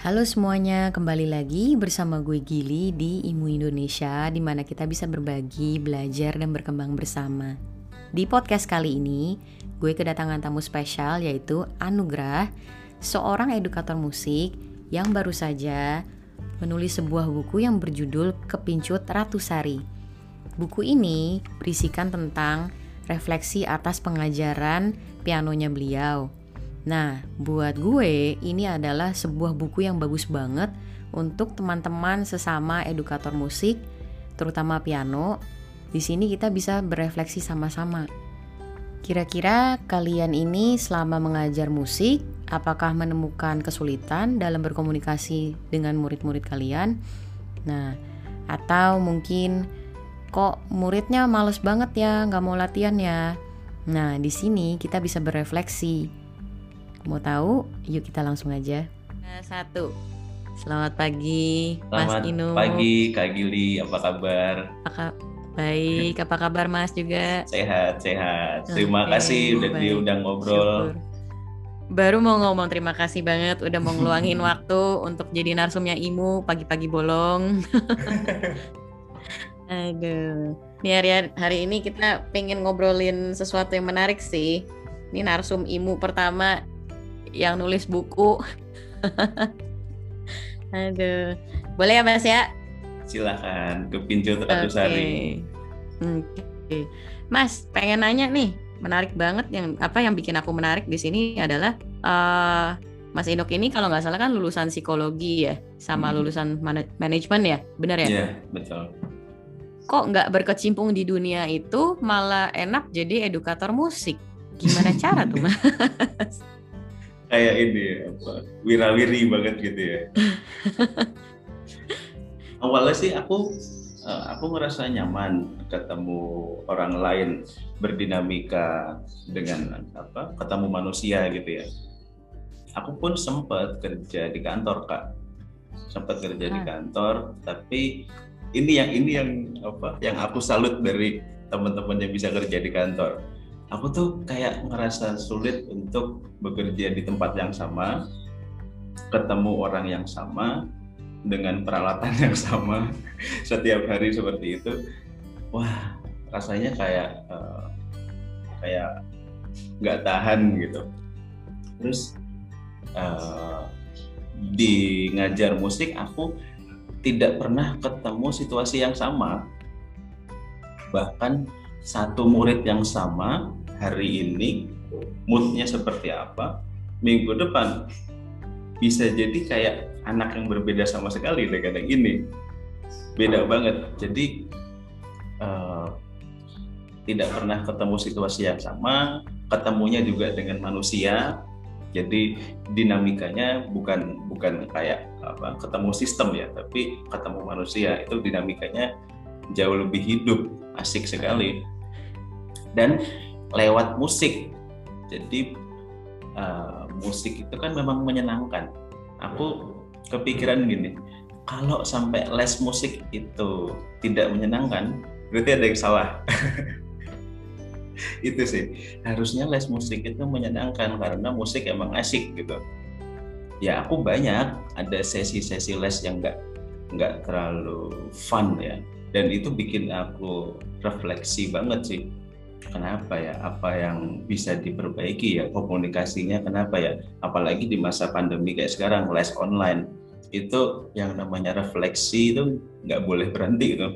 Halo semuanya, kembali lagi bersama gue Gili di Imu Indonesia di mana kita bisa berbagi, belajar, dan berkembang bersama. Di podcast kali ini, gue kedatangan tamu spesial yaitu Anugrah, seorang edukator musik yang baru saja menulis sebuah buku yang berjudul Kepincut Ratu Sari. Buku ini berisikan tentang refleksi atas pengajaran pianonya beliau Nah, buat gue ini adalah sebuah buku yang bagus banget untuk teman-teman sesama edukator musik, terutama piano. Di sini kita bisa berefleksi sama-sama. Kira-kira kalian ini selama mengajar musik, apakah menemukan kesulitan dalam berkomunikasi dengan murid-murid kalian? Nah, atau mungkin kok muridnya males banget ya, nggak mau latihan ya. Nah, di sini kita bisa berefleksi Mau tahu? Yuk kita langsung aja. Nah, satu. Selamat pagi, Selamat Mas Inu. pagi, Kak Gili. Apa kabar? Apa Baik, apa kabar Mas juga? Sehat, sehat. Terima Oke, kasih udah baik. diundang ngobrol. Syukur. Baru mau ngomong terima kasih banget udah mau ngeluangin waktu untuk jadi narsumnya Imu pagi-pagi bolong. Aduh. Nih hari, hari ini kita pengen ngobrolin sesuatu yang menarik sih. Ini narsum Imu pertama yang nulis buku. Aduh. Boleh ya Mas ya? Silahkan, kepincut Ratu Sari. Oke. Mas, pengen nanya nih, menarik banget yang apa yang bikin aku menarik di sini adalah eh Mas Inuk ini kalau nggak salah kan lulusan psikologi ya, sama Hmm. lulusan mana- manajemen ya, benar ya? Iya, betul. Kok nggak berkecimpung di dunia itu, malah enak jadi edukator musik? Gimana cara tuh, Mas? Kayak ini, apa, wirawiri banget gitu ya. Awalnya sih aku eh, aku ngerasa nyaman ketemu orang lain berdinamika dengan apa ketemu manusia gitu ya. Aku pun sempat kerja di kantor kak, sempat kerja di Ah. kantor. Tapi ini yang ini yang apa yang aku salut dari teman-teman yang bisa kerja di kantor. Aku tuh kayak ngerasa sulit untuk bekerja di tempat yang sama, ketemu orang yang sama, dengan peralatan yang sama setiap hari seperti itu. Wah rasanya kayak eh, kayak nggak tahan gitu. Terus eh, di ngajar musik aku tidak pernah ketemu situasi yang sama. Bahkan satu murid yang sama hari ini moodnya seperti apa minggu depan bisa jadi kayak anak yang berbeda sama sekali yang ini. Beda banget. Jadi eh, tidak pernah ketemu situasi yang sama ketemunya juga dengan manusia. Jadi dinamikanya bukan bukan kayak apa ketemu sistem ya tapi ketemu manusia. Itu dinamikanya jauh lebih hidup asik sekali. Dan lewat musik. Jadi eh, musik itu kan memang menyenangkan. Aku kepikiran gini kalau sampai les musik itu tidak menyenangkan berarti ada yang salah. Itu sih. Harusnya les musik itu menyenangkan karena musik emang asik gitu. Ya aku banyak ada sesi-sesi les yang nggak nggak terlalu fun ya. Dan itu bikin aku refleksi banget sih kenapa ya? Apa yang bisa diperbaiki ya komunikasinya? Kenapa ya? Apalagi di masa pandemi kayak sekarang les online. Itu yang namanya refleksi itu nggak boleh berhenti gitu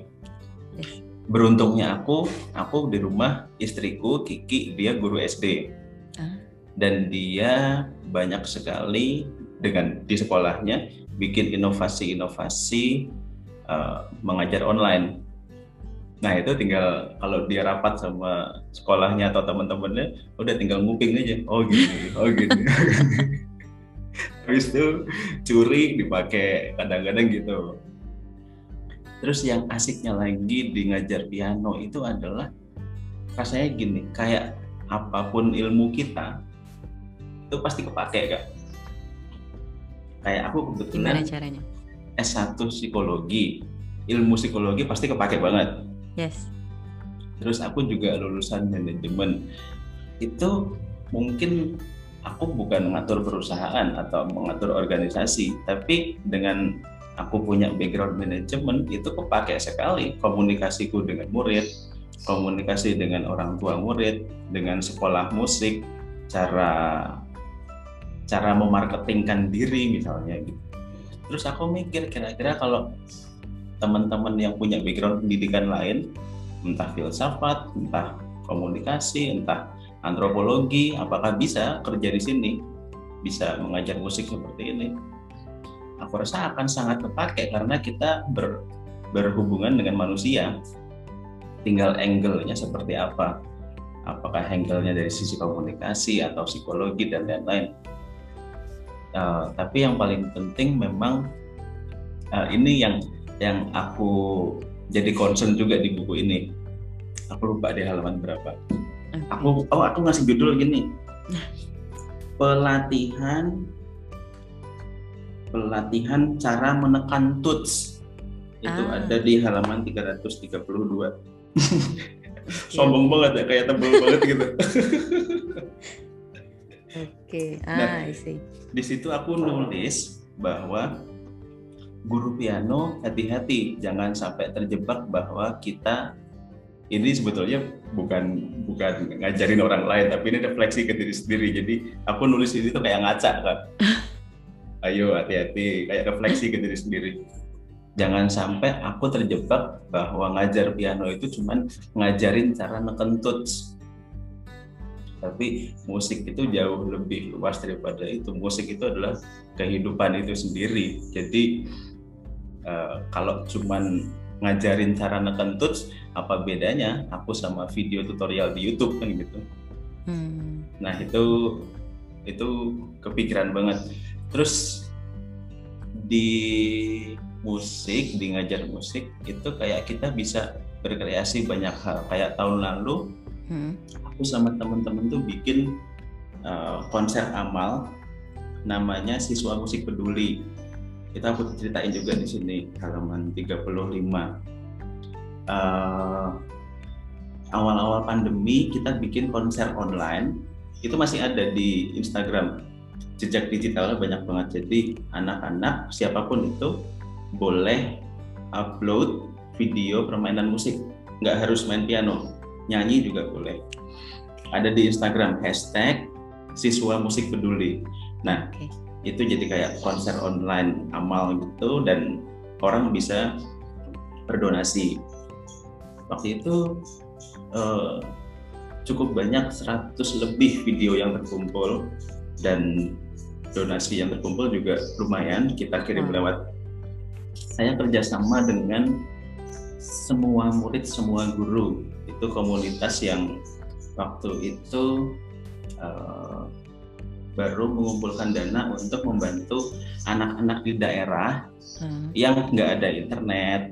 beruntungnya aku aku di rumah istriku Kiki dia guru SD Ah. dan dia banyak sekali dengan di sekolahnya bikin inovasi-inovasi uh, mengajar online nah itu tinggal kalau dia rapat sama sekolahnya atau teman-temannya udah tinggal nguping aja. Oh gini oh gini habis itu curi dipakai kadang-kadang gitu. Terus yang asiknya lagi di ngajar piano itu adalah rasanya gini kayak apa pun ilmu kita itu pasti kepake kak. Kayak aku Gimana kebetulan caranya? S1 psikologi ilmu psikologi pasti kepake banget Yes. terus aku juga lulusan manajemen itu mungkin aku bukan mengatur perusahaan atau mengatur organisasi, tapi dengan aku punya background manajemen itu kepake sekali komunikasiku dengan murid, komunikasi dengan orang tua murid, dengan sekolah musik, cara cara memarketingkan diri misalnya gitu. Terus aku mikir kira-kira kalau teman-teman yang punya background pendidikan lain, entah filsafat, entah komunikasi, entah antropologi, apakah bisa kerja di sini? Bisa mengajar musik seperti ini? Aku rasa akan sangat terpakai karena kita ber, berhubungan dengan manusia. Tinggal angle-nya seperti apa? Apakah angle-nya dari sisi komunikasi atau psikologi dan lain-lain? Uh, tapi yang paling penting memang uh, ini yang yang aku jadi concern juga di buku ini. Aku lupa di halaman berapa Okay. Aku oh aku ngasih judul gini. Pelatihan pelatihan cara menekan tuts. Itu ah. ada di halaman 332. okay. Sombong banget ya kayak tebel banget gitu. Oke, okay. ah, nah, Di situ aku nulis bahwa guru piano hati-hati. Jangan sampai terjebak bahwa kita ini sebetulnya bukan bukan ngajarin orang lain tapi ini refleksi ke diri sendiri. Jadi aku nulis ini tuh kayak ngaca kan ayo hati-hati. Kayak refleksi ke diri sendiri. Jangan sampai aku terjebak bahwa ngajar piano itu cuman ngajarin cara nekentut tapi musik itu jauh lebih luas daripada itu. Musik itu adalah kehidupan itu sendiri. Jadi uh, kalau cuman ngajarin cara nekentut apa bedanya aku sama video tutorial di YouTube kan gitu hmm. nah itu itu kepikiran banget terus di musik di ngajar musik itu kayak kita bisa berkreasi banyak hal kayak tahun lalu hmm. aku sama temen-temen tuh bikin uh, konser amal namanya siswa musik peduli kita aku ceritain juga di sini halaman 35 awal eh, awal-awal pandemi kita bikin konser online. Itu masih ada di Instagram. Jejak digitalnya banyak banget. Jadi anak-anak siapa pun itu boleh upload video permainan musik. Nggak harus main piano nyanyi juga boleh. Ada di Instagram hashtag siswa musik peduli. Nah okay. Itu jadi kayak konser online amal gitu dan orang bisa berdonasi. Waktu itu uh, cukup banyak 100 lebih video yang terkumpul dan donasi yang terkumpul juga lumayan kita kirim hmm. lewat. Saya kerjasama dengan semua murid semua guru. Itu komunitas yang waktu itu uh, baru mengumpulkan dana untuk membantu anak-anak di daerah hmm. yang nggak ada internet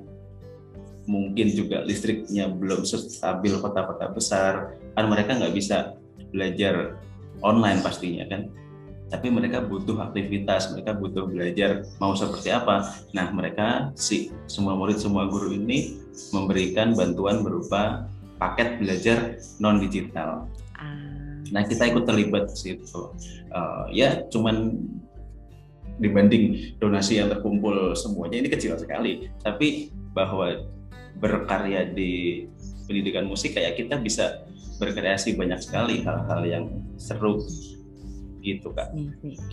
mungkin juga listriknya belum stabil kota-kota besar kan mereka nggak bisa belajar online pastinya kan tapi mereka butuh aktivitas mereka butuh belajar mau seperti apa nah mereka si semua murid semua guru ini memberikan bantuan berupa paket belajar non digital. Nah kita ikut terlibat di situ uh, ya cuman dibanding donasi yang terkumpul semuanya ini kecil sekali tapi bahwa berkarya di pendidikan musik kayak kita bisa berkreasi banyak sekali hal-hal yang seru gitu kak.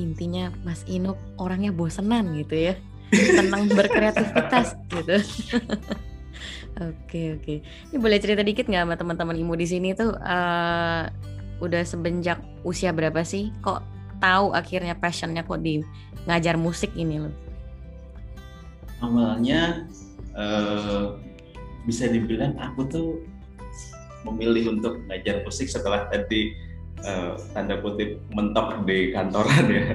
Intinya Mas Ino orangnya bosenan gitu ya, senang berkreativitas gitu. Oke oke. Ini boleh cerita dikit nggak sama teman-teman imu di sini tuh uh, udah semenjak usia berapa sih? Kok tahu akhirnya passionnya kok di ngajar musik ini loh? Awalnya uh, bisa dibilang aku tuh memilih untuk ngajar musik setelah tadi uh, tanda kutip mentok di kantoran ya.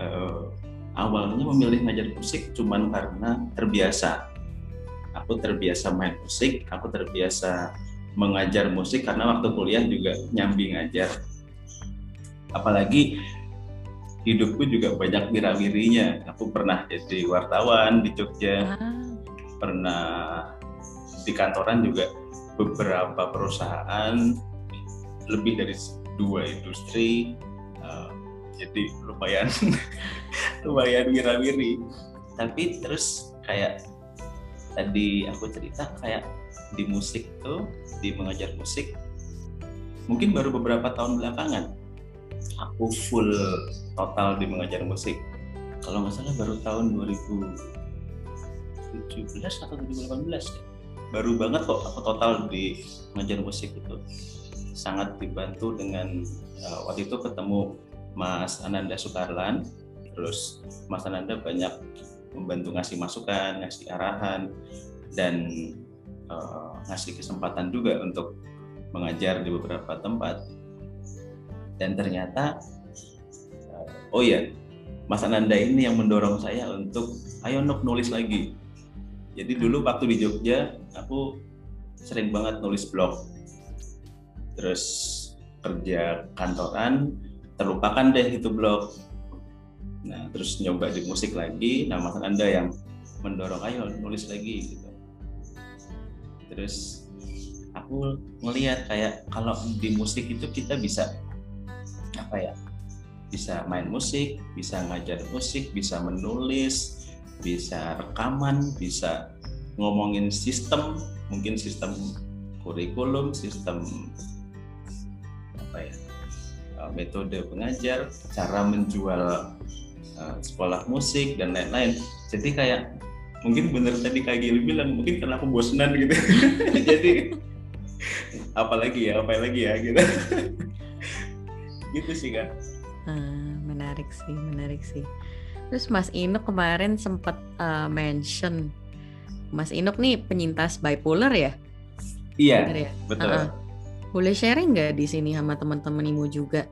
Uh, awalnya memilih ngajar musik cuman karena terbiasa. Aku terbiasa main musik, aku terbiasa mengajar musik karena waktu kuliah juga nyambi ngajar. Apalagi hidupku juga banyak wirawirinya. Aku pernah jadi wartawan di Jogja, ah. pernah di kantoran juga beberapa perusahaan lebih dari dua industri uh, jadi lumayan lumayan wirawiri tapi terus kayak tadi aku cerita kayak di musik tuh di mengajar musik mungkin baru beberapa tahun belakangan aku full total di mengajar musik kalau nggak salah baru tahun 2017 atau 2018 ya. baru banget kok aku total di mengajar musik itu sangat dibantu dengan uh, waktu itu ketemu Mas Ananda Sukarlan terus Mas Ananda banyak membantu ngasih masukan ngasih arahan dan uh, ngasih kesempatan juga untuk mengajar di beberapa tempat. Dan ternyata uh, oh ya Mas Ananda ini yang mendorong saya untuk ayo Nuk nulis lagi. Jadi dulu waktu di Jogja aku sering banget nulis blog. Terus kerja kantoran terlupakan deh itu blog. Nah terus nyoba di musik lagi. Nah mas anda yang mendorong ayo nulis lagi. gitu terus aku melihat kayak kalau di musik itu kita bisa apa ya bisa main musik bisa ngajar musik bisa menulis bisa rekaman bisa ngomongin sistem mungkin sistem kurikulum sistem apa ya uh, metode pengajar, cara menjual uh, sekolah musik dan lain-lain. Jadi kayak mungkin bener tadi kayak Gili bilang mungkin karena aku bosenan gitu. Jadi apalagi ya, apa lagi ya gitu. gitu sih kan. Hmm, menarik sih, menarik sih. Terus Mas Inuk kemarin sempat uh, mention Mas Inuk nih penyintas bipolar ya? Iya, ya? betul. Uh -uh boleh sharing nggak di sini sama teman-teman ibu juga?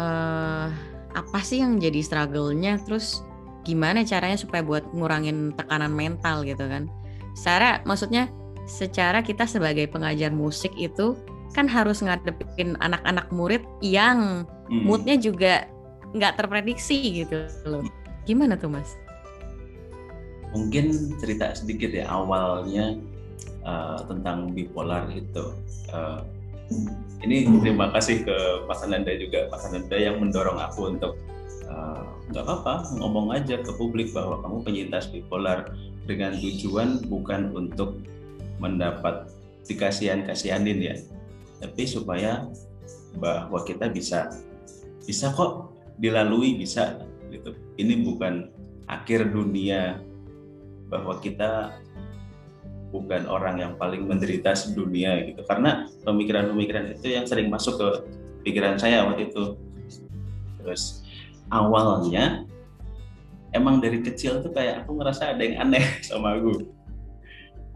Uh, apa sih yang jadi struggle-nya? Terus gimana caranya supaya buat ngurangin tekanan mental gitu kan? Secara maksudnya secara kita sebagai pengajar musik itu kan harus ngadepin anak-anak murid yang hmm. moodnya juga nggak terprediksi gitu loh. Gimana tuh mas? Mungkin cerita sedikit ya awalnya uh, tentang bipolar itu. Uh, ini terima kasih ke Mas Ananda juga. Mas Ananda yang mendorong aku untuk eh, nggak uh, apa-apa ngomong aja ke publik bahwa kamu penyintas bipolar dengan tujuan bukan untuk mendapat dikasihan kasihanin ya. Tapi supaya bahwa kita bisa bisa kok dilalui bisa gitu. Ini bukan akhir dunia bahwa kita bukan orang yang paling menderita sedunia gitu. Karena pemikiran-pemikiran itu yang sering masuk ke pikiran saya waktu itu. Terus awalnya emang dari kecil tuh kayak aku ngerasa ada yang aneh sama aku.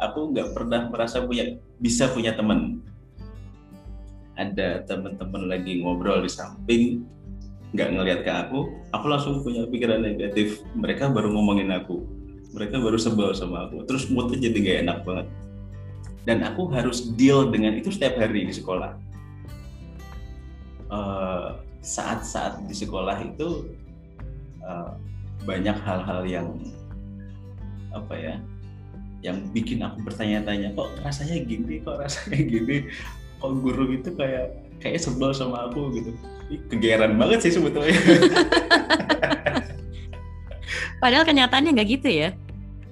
Aku nggak pernah merasa punya bisa punya teman ada teman-teman lagi ngobrol di samping nggak ngelihat ke aku aku langsung punya pikiran negatif. Mereka baru ngomongin aku mereka baru sebel sama aku. Terus moodnya jadi gak enak banget. Dan aku harus deal dengan itu setiap hari di sekolah. Eh, saat-saat uh, di sekolah itu uh, banyak hal-hal yang apa ya yang bikin aku bertanya-tanya kok rasanya gini? Kok rasanya gini? Kok guru itu kayak kayak sebel sama aku gitu. Kegeran banget sih sebetulnya Padahal kenyataannya nggak gitu ya?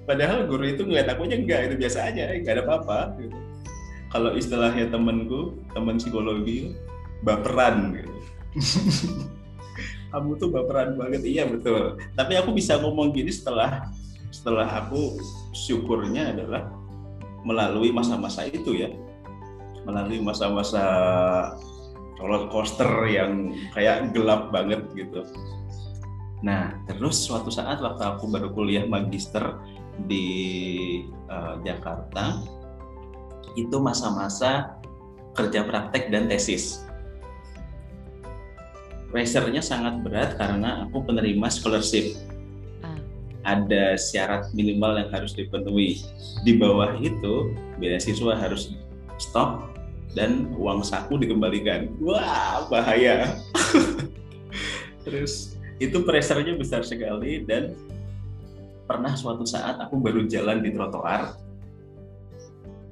Padahal guru itu ngeliat aku aja enggak, itu biasa aja, nggak ada apa-apa. Gitu. Kalau istilahnya temenku, temen psikologi, baperan gitu. Kamu tuh baperan banget, iya betul. Tapi aku bisa ngomong gini setelah setelah aku syukurnya adalah melalui masa-masa itu ya, melalui masa-masa roller coaster yang kayak gelap banget gitu Nah, terus suatu saat waktu aku baru kuliah magister di uh, Jakarta, itu masa-masa kerja praktek dan tesis. Pressure-nya sangat berat karena aku penerima scholarship. Ah. Ada syarat minimal yang harus dipenuhi. Di bawah itu, beasiswa harus stop dan uang saku dikembalikan. Wah, bahaya. Terus itu pressure-nya besar sekali dan pernah suatu saat aku baru jalan di trotoar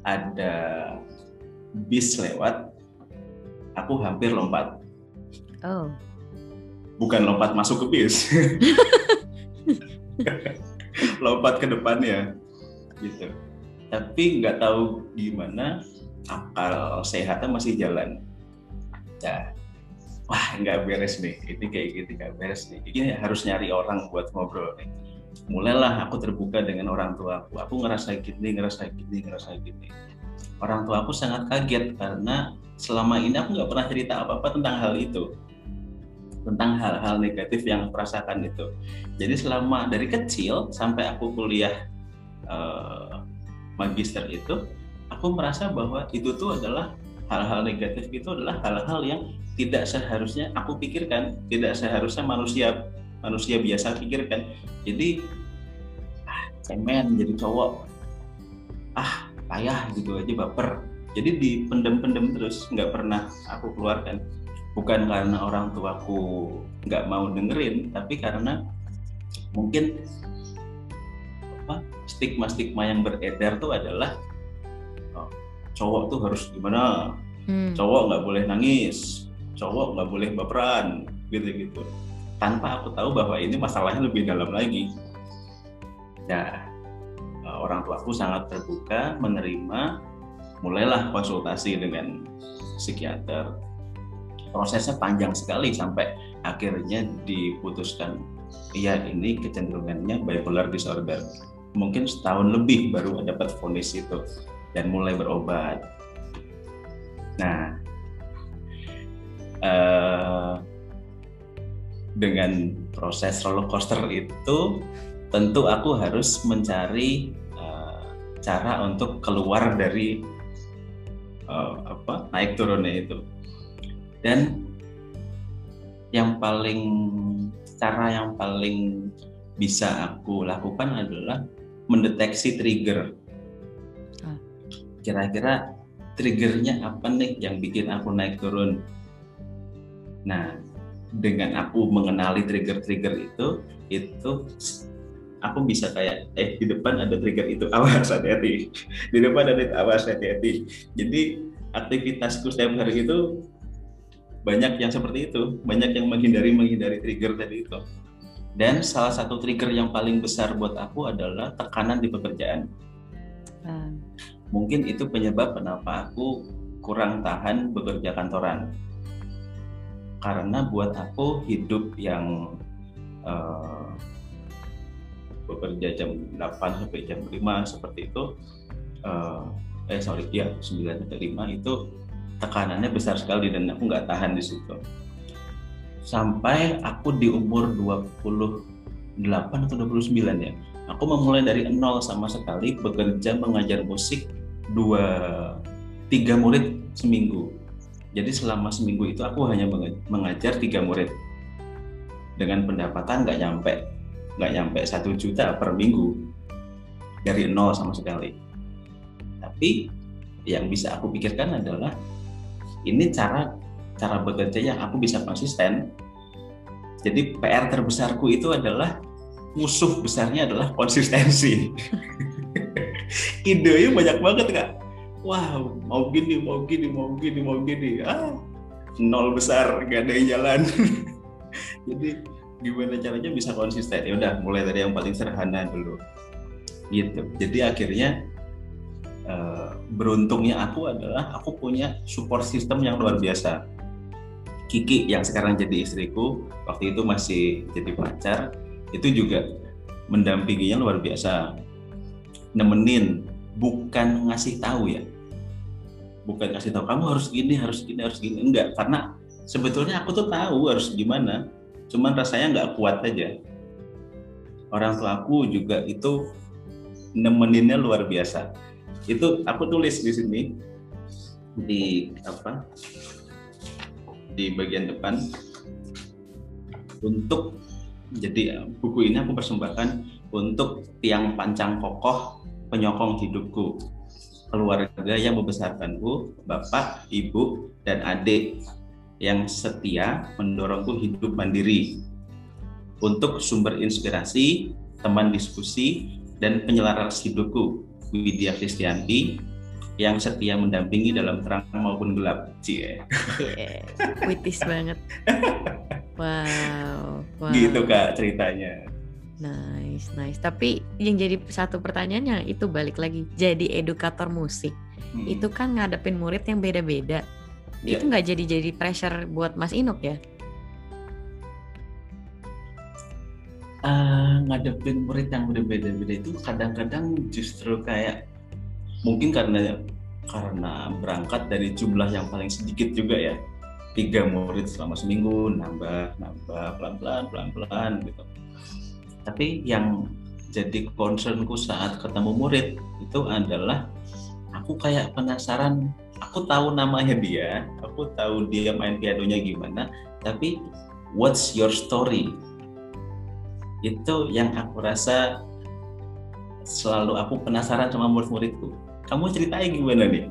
ada bis lewat aku hampir lompat. Oh. Bukan lompat masuk ke bis. Lompat ke depannya gitu. Tapi nggak tahu gimana akal sehatnya masih jalan. Ya wah nggak beres nih. Ini kayak gitu nggak beres nih. Ini harus nyari orang buat ngobrol nih. Mulailah aku terbuka dengan orang tua aku. Aku ngerasa gini ngerasa gini ngerasa gini. Orang tua aku sangat kaget karena selama ini aku nggak pernah cerita apa apa tentang hal itu. Tentang hal-hal negatif yang aku rasakan itu. Jadi selama dari kecil sampai aku kuliah uh, magister itu aku merasa bahwa itu tuh adalah hal-hal negatif itu adalah hal-hal yang tidak seharusnya aku pikirkan tidak seharusnya manusia manusia biasa pikirkan. Jadi ah cemen jadi cowok. Ah payah gitu aja baper. Jadi dipendem-pendem terus nggak pernah aku keluarkan. Bukan karena orang tuaku nggak mau dengerin tapi karena mungkin stigma-stigma yang beredar tuh adalah oh, cowok tuh harus gimana? Hmm. cowok nggak boleh nangis cowok nggak boleh baperan gitu-gitu. Tanpa aku tahu bahwa ini masalahnya lebih dalam lagi. Ya orang tuaku sangat terbuka menerima mulailah konsultasi dengan psikiater. Prosesnya panjang sekali sampai akhirnya diputuskan iya ini kecenderungannya bipolar disorder. Mungkin setahun lebih baru dapat vonis itu dan mulai berobat nah uh, dengan proses roller coaster itu tentu aku harus mencari uh, cara untuk keluar dari uh, apa naik turunnya itu dan yang paling cara yang paling bisa aku lakukan adalah mendeteksi trigger. Kira-kira triggernya apa nih yang bikin aku naik turun? Nah, dengan aku mengenali trigger-trigger itu, itu aku bisa kayak eh di depan ada trigger itu awas hati-hati. Di depan ada awas hati-hati. Jadi aktivitasku setiap hari itu banyak yang seperti itu. Banyak yang menghindari menghindari trigger tadi itu. Dan salah satu trigger yang paling besar buat aku adalah tekanan di pekerjaan. Hmm. Mungkin itu penyebab kenapa aku kurang tahan bekerja kantoran. Karena buat aku hidup yang uh, bekerja jam 8 sampai jam 5 seperti itu uh, eh sorry ya 9 sampai 5 itu tekanannya besar sekali dan aku nggak tahan di situ. Sampai aku di umur 28 atau 29 ya aku memulai dari nol sama sekali bekerja mengajar musik dua tiga murid seminggu jadi selama seminggu itu aku hanya mengajar tiga murid dengan pendapatan nggak nyampe nggak nyampe satu juta per minggu dari nol sama sekali. Tapi yang bisa aku pikirkan adalah ini cara cara bekerja yang aku bisa konsisten. Jadi PR terbesarku itu adalah musuh besarnya adalah konsistensi. Idenya banyak banget kak. Wow mau gini mau gini mau gini mau gini. Ah nol besar gak ada yang jalan. Jadi gimana caranya bisa konsisten? Ya udah mulai dari yang paling sederhana dulu. Gitu. Jadi akhirnya uh, beruntungnya aku adalah aku punya support system yang luar biasa. Kiki yang sekarang jadi istriku waktu itu masih jadi pacar itu juga mendampinginya luar biasa nemenin bukan ngasih tahu ya. Bukan ngasih tahu kamu harus gini harus gini harus gini. Enggak karena sebetulnya aku tuh tahu harus gimana cuman rasanya nggak kuat aja. Orang tua aku juga itu nemeninnya luar biasa. Itu aku tulis di sini di apa di bagian depan. Untuk jadi buku ini aku persembahkan untuk tiang pancang kokoh penyokong hidupku. Keluarga yang membesarkanku, bapak, ibu, dan adik yang setia mendorongku hidup mandiri. Untuk sumber inspirasi, teman diskusi, dan penyelaras hidupku, Widya Kristianti, yang setia mendampingi dalam terang maupun gelap. Cie. Yeah, witis banget. Wow, wow. Gitu kak ceritanya. Nice, nice. Tapi yang jadi satu pertanyaannya itu balik lagi. Jadi edukator musik hmm. itu kan ngadepin murid yang beda-beda. Yeah. Itu nggak jadi jadi pressure buat Mas Inuk ya? Uh, ngadepin murid yang berbeda-beda itu kadang-kadang justru kayak mungkin karena karena berangkat dari jumlah yang paling sedikit juga ya tiga murid selama seminggu nambah nambah pelan-pelan pelan-pelan gitu tapi yang jadi concernku saat ketemu murid itu adalah aku kayak penasaran. Aku tahu namanya dia aku tahu dia main pianonya gimana tapi what's your story? Itu yang aku rasa selalu aku penasaran sama murid-muridku. Kamu ceritanya gimana nih?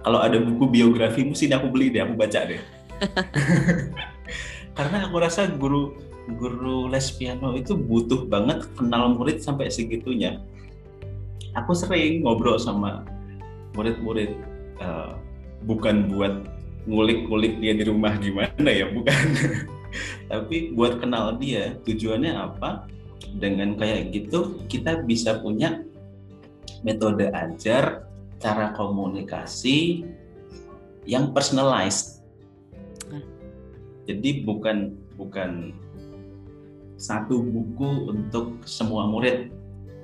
Kalau ada buku biografi sini aku beli deh aku baca deh. Karena aku rasa guru guru les piano itu butuh banget kenal murid sampai segitunya. Aku sering ngobrol sama murid-murid uh, bukan buat ngulik-ngulik dia di rumah gimana ya, bukan. Tapi buat kenal dia, tujuannya apa? Dengan kayak gitu kita bisa punya metode ajar, cara komunikasi yang personalized. Nah. Jadi bukan bukan satu buku untuk semua murid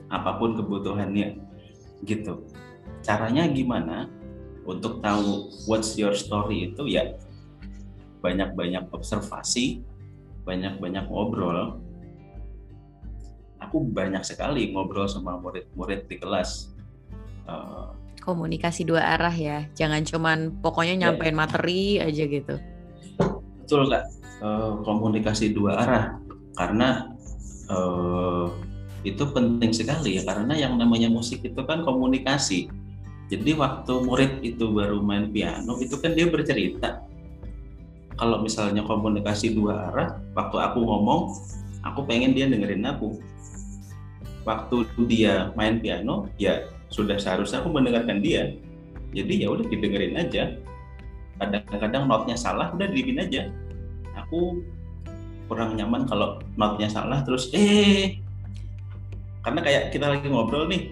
apa pun kebutuhannya gitu. Caranya gimana? Untuk tahu what's your story itu ya banyak-banyak observasi banyak-banyak ngobrol. Aku banyak sekali ngobrol sama murid-murid di kelas. Uh, komunikasi dua arah ya jangan cuman pokoknya ya. nyampein ya. materi aja gitu. Betul kak. Uh, komunikasi dua arah karena uh, itu penting sekali ya karena yang namanya musik itu kan komunikasi. Jadi waktu murid itu baru main piano itu kan dia bercerita. Kalau misalnya komunikasi dua arah waktu aku ngomong aku pengen dia dengerin aku. Waktu dia main piano ya sudah seharusnya aku mendengarkan dia. Jadi ya udah didengerin aja. Kadang-kadang notnya salah udah dibikin aja. Aku kurang nyaman kalau notnya salah terus eh. Karena kayak kita lagi ngobrol nih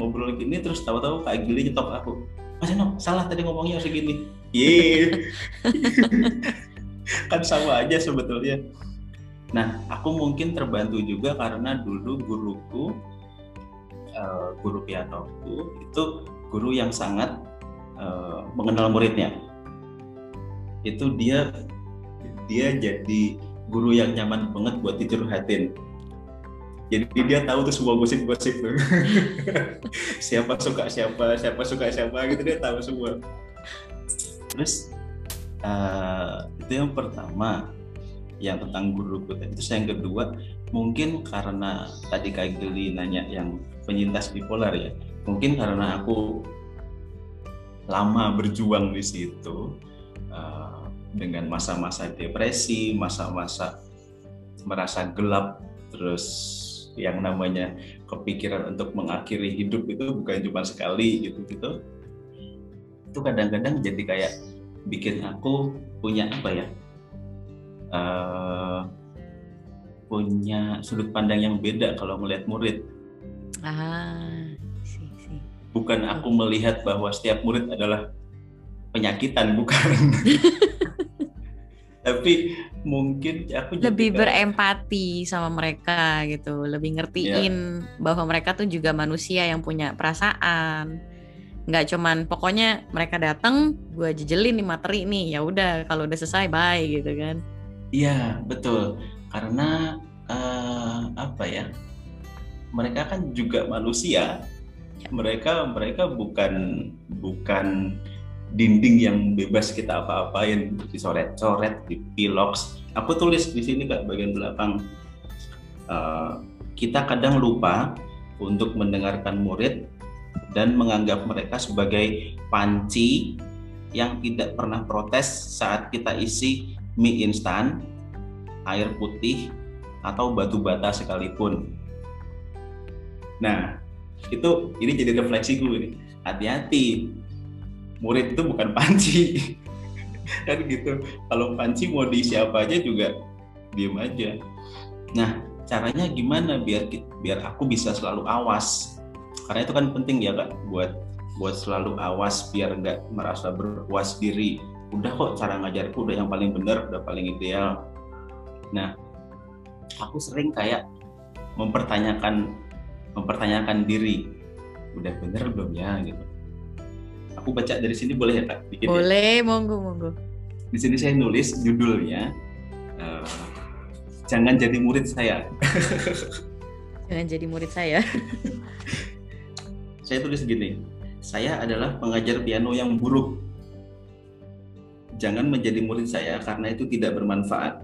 ngobrol gini terus tahu-tahu Kak Gili nyetok aku Mas Eno salah tadi ngomongnya segini. Iya. Kan sama aja sebetulnya. Nah aku mungkin terbantu juga karena dulu guruku uh, guru pianoku itu guru yang sangat uh, mengenal muridnya. Itu dia dia jadi guru yang nyaman banget buat dicurhatin. Jadi dia tahu tuh semua gosip-gosip siapa suka siapa siapa suka siapa gitu dia tahu semua. Terus uh, itu yang pertama yang tentang guru terus yang kedua mungkin karena tadi Kak Gili nanya yang penyintas bipolar ya mungkin karena aku lama berjuang di situ uh, dengan masa-masa depresi, masa-masa merasa gelap, terus yang namanya kepikiran untuk mengakhiri hidup itu bukan cuma sekali gitu gitu. Itu kadang-kadang jadi kayak bikin aku punya apa ya? Uh, punya sudut pandang yang beda kalau melihat murid. Ah, sih, sih. Bukan aku melihat bahwa setiap murid adalah penyakitan, bukan. tapi mungkin aku lebih berempati sama mereka gitu lebih ngertiin yeah. bahwa mereka tuh juga manusia yang punya perasaan nggak cuman pokoknya mereka datang gue jejelin nih materi nih ya udah kalau udah selesai bye gitu kan iya yeah, betul karena uh, apa ya mereka kan juga manusia ya. mereka mereka bukan bukan dinding yang bebas kita apa-apain dicoret-coret, pilox. Aku tulis di sini kak bagian belakang. Uh, kita kadang lupa untuk mendengarkan murid dan menganggap mereka sebagai panci yang tidak pernah protes saat kita isi mie instan, air putih, atau batu bata sekalipun. Nah, itu ini jadi refleksi gue. Hati-hati, murid itu bukan panci. Kan gitu. Kalau panci mau di siapa aja juga diem aja. Nah caranya gimana biar biar aku bisa selalu awas? Karena itu kan penting ya kak buat buat selalu awas biar nggak merasa berpuas diri. Udah kok cara ngajarku udah yang paling benar udah paling ideal. Nah aku sering kayak mempertanyakan mempertanyakan diri. Udah bener belum ya gitu aku baca dari sini boleh ya kak? Dikit ya? boleh ya? monggo monggo. Di sini saya nulis judulnya uh, jangan jadi murid saya. Jangan jadi murid saya. Saya tulis gini saya adalah pengajar piano yang buruk. Jangan menjadi murid saya karena itu tidak bermanfaat.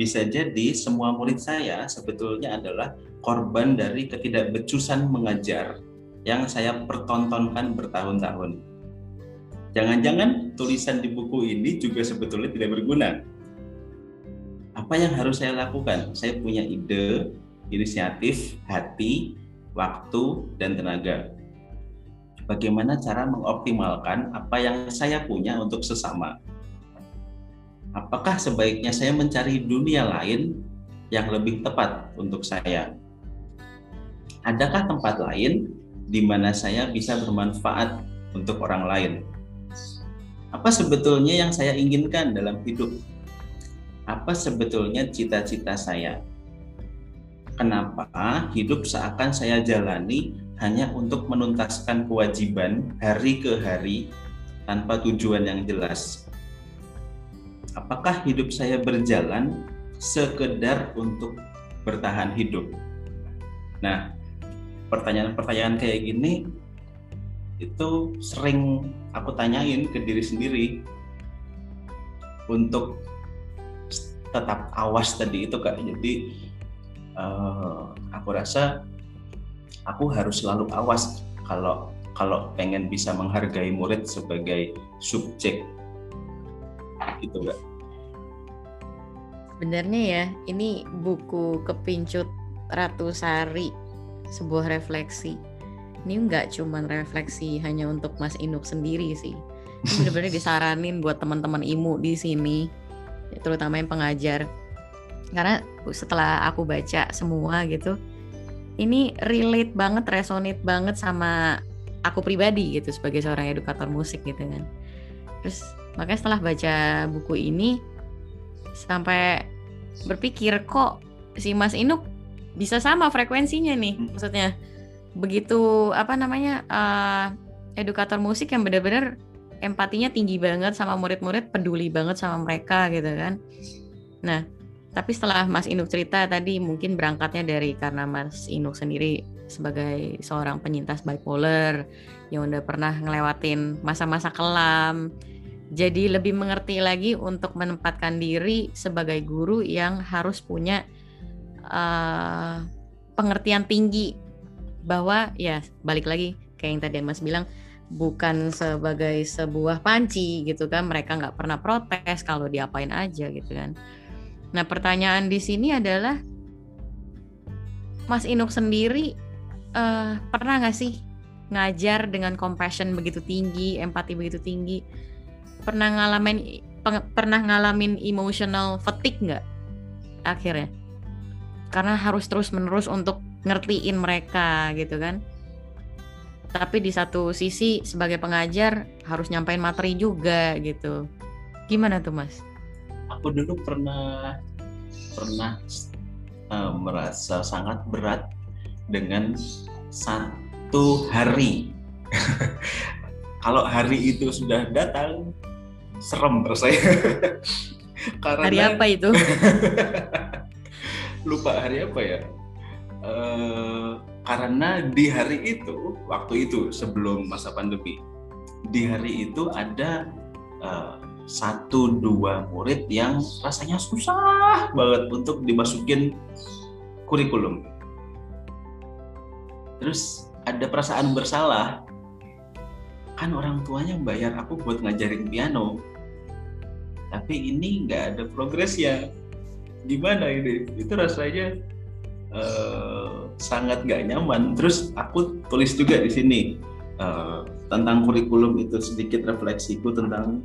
Bisa jadi semua murid saya sebetulnya adalah korban dari ketidakbecusan mengajar yang saya pertontonkan bertahun-tahun. Jangan-jangan tulisan di buku ini juga sebetulnya tidak berguna. Apa yang harus saya lakukan? Saya punya ide, inisiatif, hati, waktu, dan tenaga. Bagaimana cara mengoptimalkan apa yang saya punya untuk sesama? Apakah sebaiknya saya mencari dunia lain yang lebih tepat untuk saya? adakah tempat lain di mana saya bisa bermanfaat untuk orang lain? Apa sebetulnya yang saya inginkan dalam hidup? Apa sebetulnya cita-cita saya? Kenapa hidup seakan saya jalani hanya untuk menuntaskan kewajiban hari ke hari tanpa tujuan yang jelas? Apakah hidup saya berjalan sekedar untuk bertahan hidup? Nah, pertanyaan-pertanyaan kayak gini itu sering aku tanyain ke diri sendiri. Untuk tetap awas tadi itu kak. Jadi uh, aku rasa aku harus selalu awas kalau kalau pengen bisa menghargai murid sebagai subjek. Gitu kak. Sebenarnya ya ini buku kepincut Ratu Sari sebuah refleksi. Ini nggak cuman refleksi hanya untuk Mas Inuk sendiri sih. Ini benar-benar disaranin buat teman-teman imu di sini terutama yang pengajar. Karena setelah aku baca semua gitu ini relate banget resonate banget sama aku pribadi gitu sebagai seorang edukator musik gitu kan. Terus makanya setelah baca buku ini sampai berpikir kok si Mas Inuk bisa sama frekuensinya nih hmm. maksudnya begitu apa namanya uh, edukator musik yang benar-benar empatinya tinggi banget sama murid-murid peduli banget sama mereka gitu kan nah tapi setelah Mas Inuk cerita tadi mungkin berangkatnya dari karena Mas Inuk sendiri sebagai seorang penyintas bipolar yang udah pernah ngelewatin masa-masa kelam jadi lebih mengerti lagi untuk menempatkan diri sebagai guru yang harus punya uh, pengertian tinggi bahwa ya balik lagi kayak yang tadi Mas bilang bukan sebagai sebuah panci gitu kan. Mereka nggak pernah protes kalau diapain aja gitu kan. Nah pertanyaan di sini adalah Mas Inuk sendiri uh, pernah nggak sih ngajar dengan compassion begitu tinggi empati begitu tinggi? Pernah ngalamin pernah ngalamin emotional fatigue nggak? Akhirnya karena harus terus menerus untuk ngertiin mereka gitu kan. Tapi di satu sisi sebagai pengajar harus nyampein materi juga gitu. Gimana tuh mas? Aku dulu pernah pernah uh, merasa sangat berat dengan satu hari. Kalau hari itu sudah datang serem rasanya. Karena hari apa itu lupa hari apa ya? Uh, karena di hari itu waktu itu sebelum masa pandemi di hari itu ada uh, satu dua murid yang rasanya susah banget untuk dimasukin kurikulum. Terus ada perasaan bersalah. Kan orang tuanya bayar aku buat ngajarin piano. Tapi ini nggak ada progresnya gimana ini itu rasanya uh, sangat gak nyaman terus aku tulis juga di sini uh, tentang kurikulum itu sedikit refleksiku tentang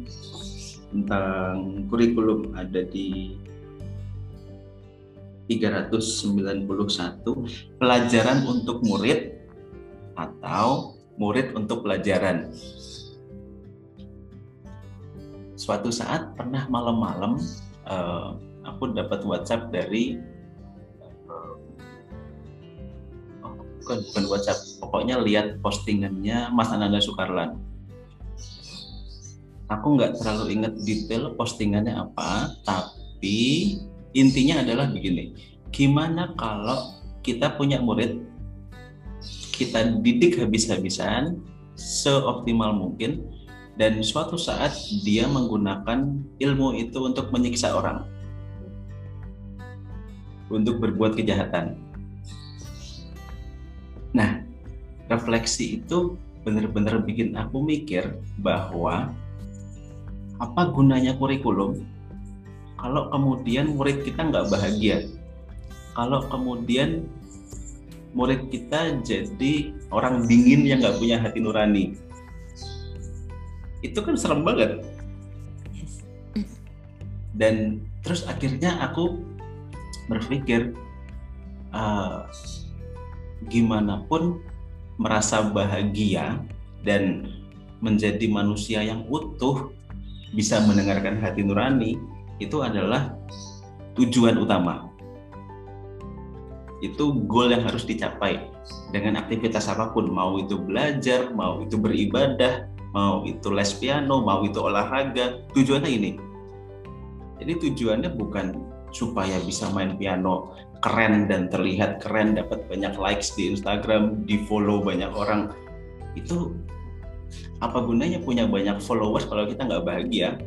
tentang kurikulum ada di 391 pelajaran untuk murid atau murid untuk pelajaran. Suatu saat pernah malam-malam uh, aku dapat WhatsApp dari uh, bukan bukan WhatsApp, pokoknya lihat postingannya Mas Ananda Sukarlan. Aku nggak terlalu ingat detail postingannya apa, tapi intinya adalah begini. Gimana kalau kita punya murid kita didik habis-habisan seoptimal mungkin dan suatu saat dia menggunakan ilmu itu untuk menyiksa orang untuk berbuat kejahatan. Nah refleksi itu benar-benar bikin aku mikir bahwa apa gunanya kurikulum? Kalau kemudian murid kita nggak bahagia kalau kemudian murid kita jadi orang dingin yang nggak punya hati nurani itu kan serem banget. Dan terus akhirnya aku berpikir uh, gimana pun merasa bahagia dan menjadi manusia yang utuh bisa mendengarkan hati nurani itu adalah tujuan utama. Itu goal yang harus dicapai dengan aktivitas apa pun, mau itu belajar, mau itu beribadah, mau itu les piano, mau itu olahraga. Tujuannya ini. Jadi tujuannya bukan supaya bisa main piano keren dan terlihat keren, dapat banyak likes di Instagram, di follow banyak orang. Itu apa gunanya punya banyak followers kalau kita nggak bahagia?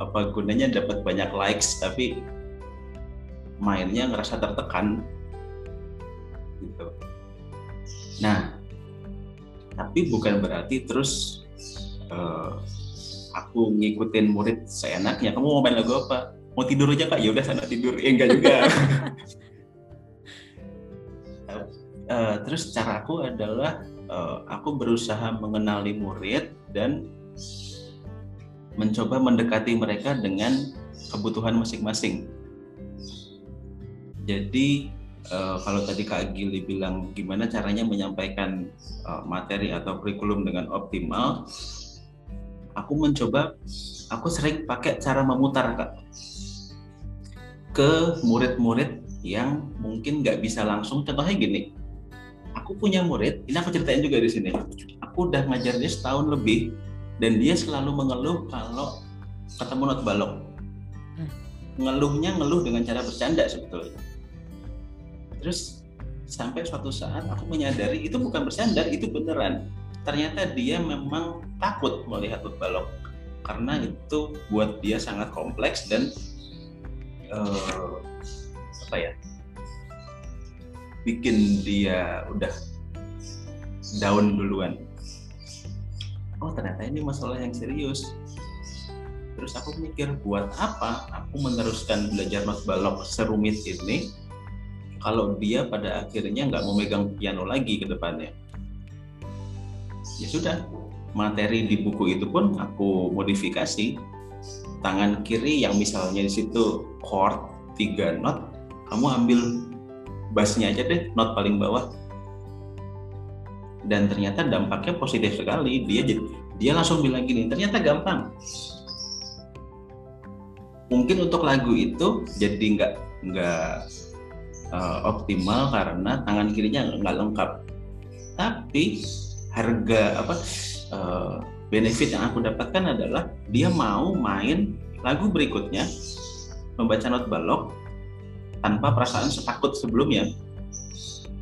apa gunanya dapat banyak likes tapi mainnya ngerasa tertekan gitu nah tapi bukan berarti terus uh, aku ngikutin murid seenaknya kamu mau main lagu apa mau tidur aja kak. Ya udah sana tidur. Ya enggak juga. Uh, terus cara aku adalah uh, aku berusaha mengenali murid dan mencoba mendekati mereka dengan kebutuhan masing-masing. Jadi uh, kalau tadi Kak Gili bilang gimana caranya menyampaikan uh, materi atau kurikulum dengan optimal, aku mencoba, aku sering pakai cara memutar Kak ke murid-murid yang mungkin nggak bisa langsung. Contohnya gini, aku punya murid, ini aku ceritain juga di sini. Aku udah ngajar dia setahun lebih, dan dia selalu mengeluh kalau ketemu not balok ngeluhnya ngeluh dengan cara bercanda sebetulnya terus sampai suatu saat aku menyadari itu bukan bercanda itu beneran ternyata dia memang takut melihat not balok karena itu buat dia sangat kompleks dan uh, apa ya? Bikin dia udah down duluan. Oh ternyata ini masalah yang serius. Terus aku mikir buat apa aku meneruskan belajar not balok serumit ini kalau dia pada akhirnya nggak mau megang piano lagi ke depannya? Ya sudah materi di buku itu pun aku modifikasi tangan kiri yang misalnya di situ chord tiga not kamu ambil bassnya aja deh not paling bawah. Dan ternyata dampaknya positif sekali. Dia dia langsung bilang gini ternyata gampang. Mungkin untuk lagu itu jadi nggak nggak uh, optimal karena tangan kirinya nggak lengkap. Tapi harga apa uh, benefit yang aku dapatkan adalah dia mau main lagu berikutnya membaca not balok tanpa perasaan setakut sebelumnya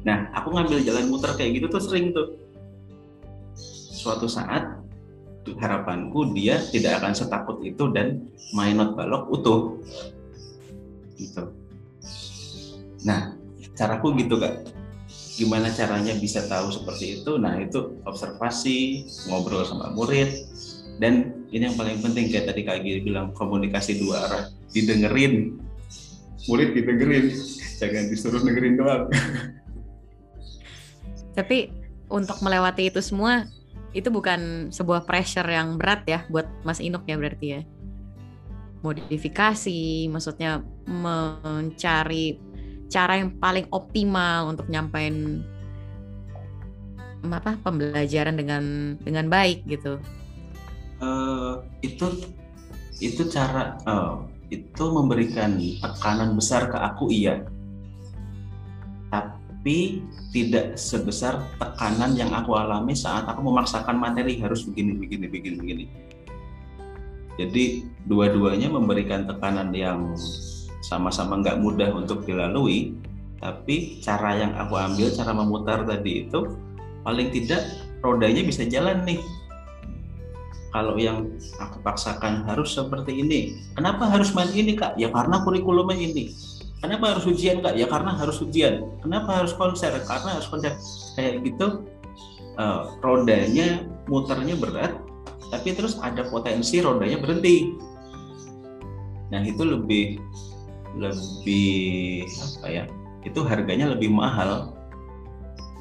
Nah, aku ngambil jalan muter kayak gitu tuh sering tuh. Suatu saat harapanku dia tidak akan setakut itu dan main not balok utuh. Gitu. Nah, caraku gitu kak. Gimana caranya bisa tahu seperti itu? Nah, itu observasi, ngobrol sama murid, dan ini yang paling penting kayak tadi Kak Giri bilang komunikasi dua arah, didengerin. Murid didengerin, jangan disuruh dengerin doang. Tapi untuk melewati itu semua itu bukan sebuah pressure yang berat ya buat Mas Inuk ya berarti ya. modifikasi, maksudnya mencari cara yang paling optimal untuk nyampein apa pembelajaran dengan dengan baik gitu. Uh, itu itu cara uh, itu memberikan tekanan besar ke aku iya, tapi tidak sebesar tekanan yang aku alami saat aku memaksakan materi harus begini begini begini begini. Jadi dua-duanya memberikan tekanan yang sama-sama nggak mudah untuk dilalui, tapi cara yang aku ambil, cara memutar tadi itu paling tidak rodanya bisa jalan nih. Kalau yang aku paksakan harus seperti ini, kenapa harus main ini kak? Ya karena kurikulumnya ini. Kenapa harus ujian kak? Ya karena harus ujian. Kenapa harus konser? Karena harus konser. Kayak gitu, uh, rodanya muternya berat, tapi terus ada potensi rodanya berhenti nah itu lebih lebih apa ya itu harganya lebih mahal.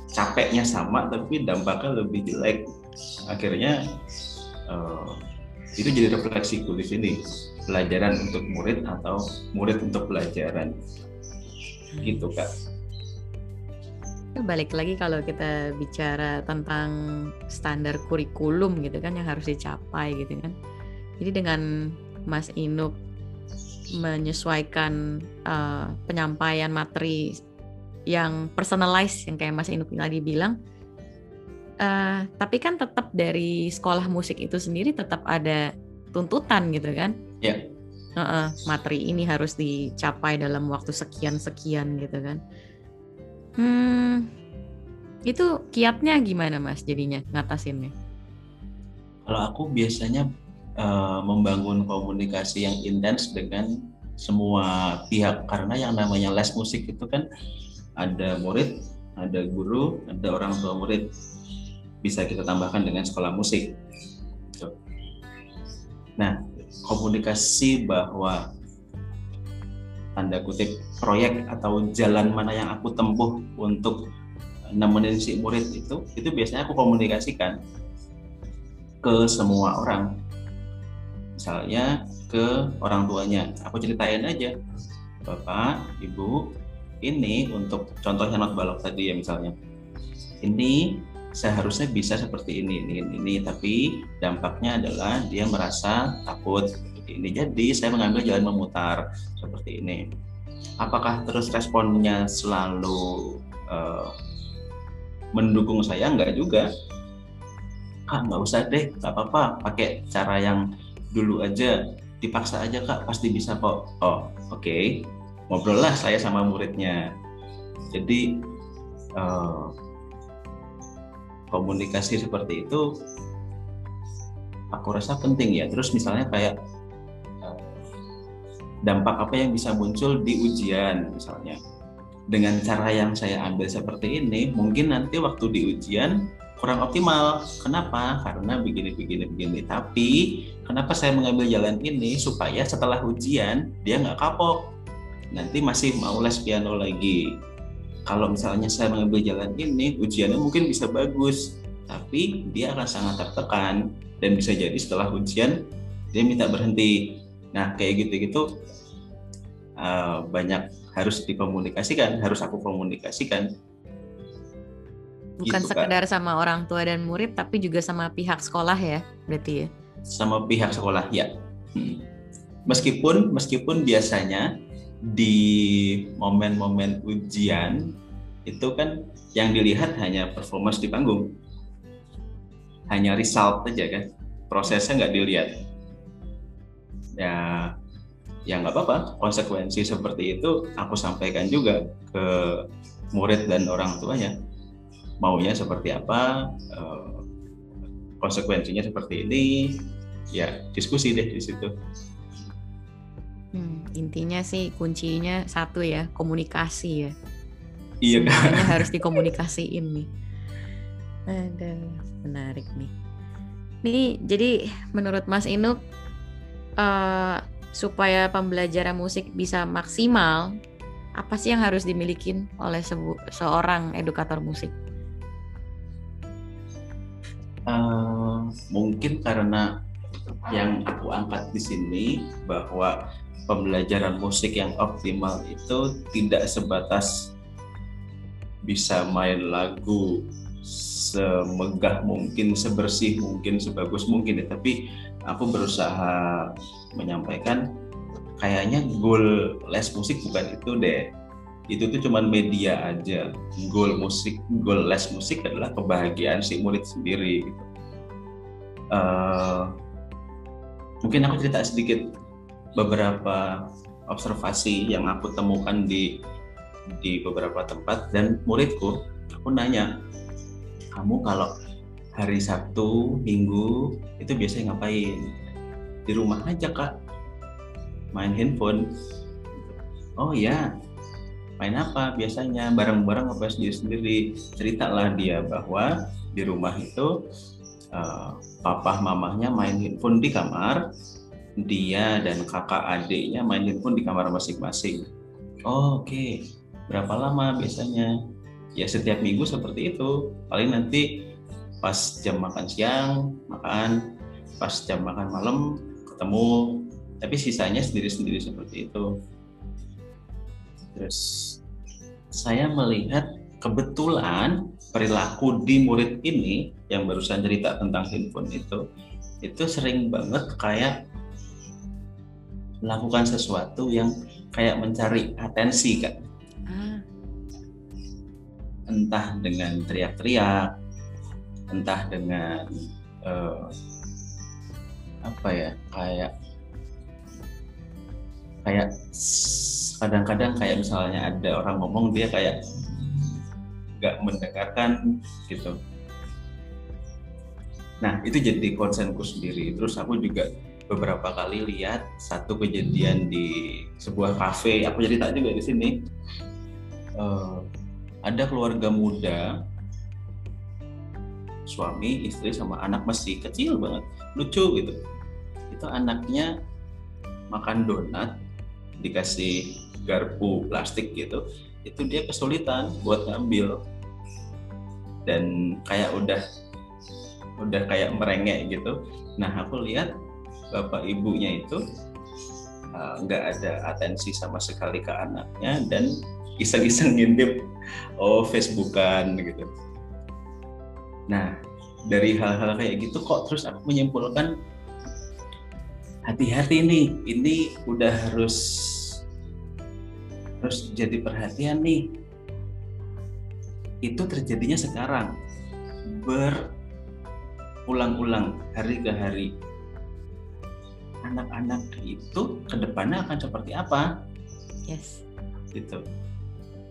Capeknya sama tapi dampaknya lebih jelek. Akhirnya uh, itu jadi refleksiku di sini. Pelajaran untuk murid atau murid untuk pelajaran. Gitu kak. Balik lagi kalau kita bicara tentang standar kurikulum gitu kan yang harus dicapai gitu kan. Jadi dengan Mas Inuk menyesuaikan uh, penyampaian materi yang personalized yang kayak Mas Inuk tadi bilang uh, tapi kan tetap dari sekolah musik itu sendiri tetap ada tuntutan gitu kan ya yeah. uh -uh, materi ini harus dicapai dalam waktu sekian sekian gitu kan Hmm, itu kiatnya gimana mas jadinya ngatasinnya? Kalau aku biasanya uh, membangun komunikasi yang intens dengan semua pihak karena yang namanya les musik itu kan ada murid, ada guru, ada orang tua murid. Bisa kita tambahkan dengan sekolah musik. Nah, komunikasi bahwa tanda kutip proyek atau jalan mana yang aku tempuh untuk nemenin si murid itu itu biasanya aku komunikasikan ke semua orang misalnya ke orang tuanya aku ceritain aja bapak ibu ini untuk contohnya not balok tadi ya misalnya ini seharusnya bisa seperti ini ini ini tapi dampaknya adalah dia merasa takut seperti ini. Jadi saya mengambil jalan memutar seperti ini. Apakah terus responnya selalu uh, mendukung saya? Enggak juga. Kak nggak usah deh, nggak apa-apa. Pakai cara yang dulu aja, dipaksa aja kak, pasti bisa kok. Oh oke, okay. ngobrol lah saya sama muridnya. Jadi uh, komunikasi seperti itu aku rasa penting ya terus misalnya kayak dampak apa yang bisa muncul di ujian misalnya. Dengan cara yang saya ambil seperti ini, mungkin nanti waktu di ujian kurang optimal. Kenapa? Karena begini, begini, begini. Tapi kenapa saya mengambil jalan ini supaya setelah ujian dia nggak kapok. Nanti masih mau les piano lagi. Kalau misalnya saya mengambil jalan ini, ujiannya mungkin bisa bagus, tapi dia akan sangat tertekan dan bisa jadi setelah ujian dia minta berhenti Nah, kayak gitu-gitu uh, banyak harus dikomunikasikan, harus aku komunikasikan. Bukan gitu, sekedar kan. sama orang tua dan murid, tapi juga sama pihak sekolah ya, berarti ya? Sama pihak sekolah ya. Hmm. Meskipun meskipun biasanya di momen-momen ujian itu kan yang dilihat hanya performance di panggung, hanya result aja kan, prosesnya nggak dilihat ya ya nggak apa-apa konsekuensi seperti itu aku sampaikan juga ke murid dan orang tuanya maunya seperti apa eh, konsekuensinya seperti ini. Ya diskusi deh di situ. Hmm, intinya sih kuncinya satu ya komunikasi ya. Iya. Semuanya harus dikomunikasiin nih. Ada menarik nih. Nih jadi menurut Mas Inuk uh, supaya pembelajaran musik bisa maksimal, apa sih yang harus dimiliki oleh seorang edukator musik? Uh, mungkin karena yang aku angkat di sini bahwa pembelajaran musik yang optimal itu tidak sebatas bisa main lagu semegah mungkin, sebersih mungkin, sebagus mungkin ya. Tapi aku berusaha menyampaikan kayaknya goal les musik bukan itu deh. Itu tuh cuman media aja. Goal musik, goal les musik adalah kebahagiaan si murid sendiri. Gitu. Uh, mungkin aku cerita sedikit beberapa observasi yang aku temukan di di beberapa tempat dan muridku aku nanya kamu kalau hari Sabtu, Minggu itu biasanya ngapain? Di rumah aja kak, main handphone. Oh ya, main apa biasanya? Bareng-bareng apa sendiri-sendiri? Ceritalah dia bahwa di rumah itu uh, papa mamahnya main handphone di kamar, dia dan kakak adiknya main handphone di kamar masing-masing. Oh, Oke, okay. berapa lama biasanya? ya setiap minggu seperti itu paling nanti pas jam makan siang makan pas jam makan malam ketemu tapi sisanya sendiri-sendiri seperti itu terus saya melihat kebetulan perilaku di murid ini yang barusan cerita tentang handphone itu itu sering banget kayak melakukan sesuatu yang kayak mencari atensi kan entah dengan teriak-teriak, entah dengan uh, apa ya kayak kayak kadang-kadang kayak misalnya ada orang ngomong dia kayak nggak mendengarkan gitu. Nah itu jadi konsenku sendiri. Terus aku juga beberapa kali lihat satu kejadian di sebuah kafe. Aku jadi tak juga di sini. Uh, ada keluarga muda suami istri sama anak masih kecil banget lucu gitu itu anaknya makan donat dikasih garpu plastik gitu itu dia kesulitan buat ngambil. Dan kayak udah udah kayak merengek gitu. Nah aku lihat bapak ibunya itu eh, nggak uh, ada atensi sama sekali ke anaknya dan iseng-iseng ngintip oh Facebookan gitu. Nah dari hal-hal kayak gitu kok terus aku menyimpulkan hati-hati nih ini udah harus harus jadi perhatian nih. Itu terjadinya sekarang. Berulang-ulang hari ke hari. Anak-anak itu ke depannya akan seperti apa? Yes. Gitu.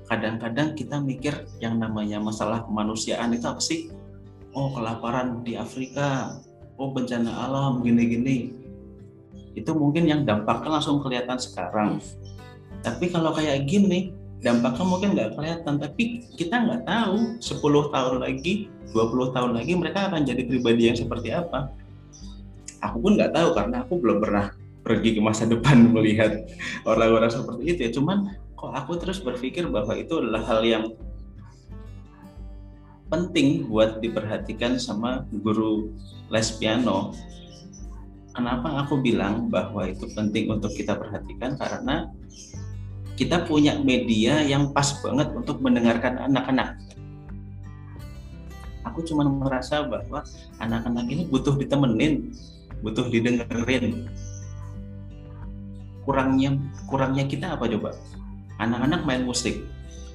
Kadang-kadang kita mikir yang namanya masalah kemanusiaan itu apa sih? Oh kelaparan di Afrika, oh bencana alam gini-gini. Itu mungkin yang dampaknya langsung kelihatan sekarang. Tapi kalau kayak gini, dampaknya mungkin nggak kelihatan. Tapi kita nggak tahu 10 tahun lagi, 20 tahun lagi mereka akan jadi pribadi yang seperti apa. Aku pun nggak tahu karena aku belum pernah pergi ke masa depan melihat orang-orang seperti itu ya. Cuman kok aku terus berpikir bahwa itu adalah hal yang penting buat diperhatikan sama guru les piano. Kenapa aku bilang bahwa itu penting untuk kita perhatikan karena kita punya media yang pas banget untuk mendengarkan anak-anak. Aku cuma merasa bahwa anak-anak ini butuh ditemenin, butuh didengerin. Kurangnya kurangnya kita apa coba? anak-anak main musik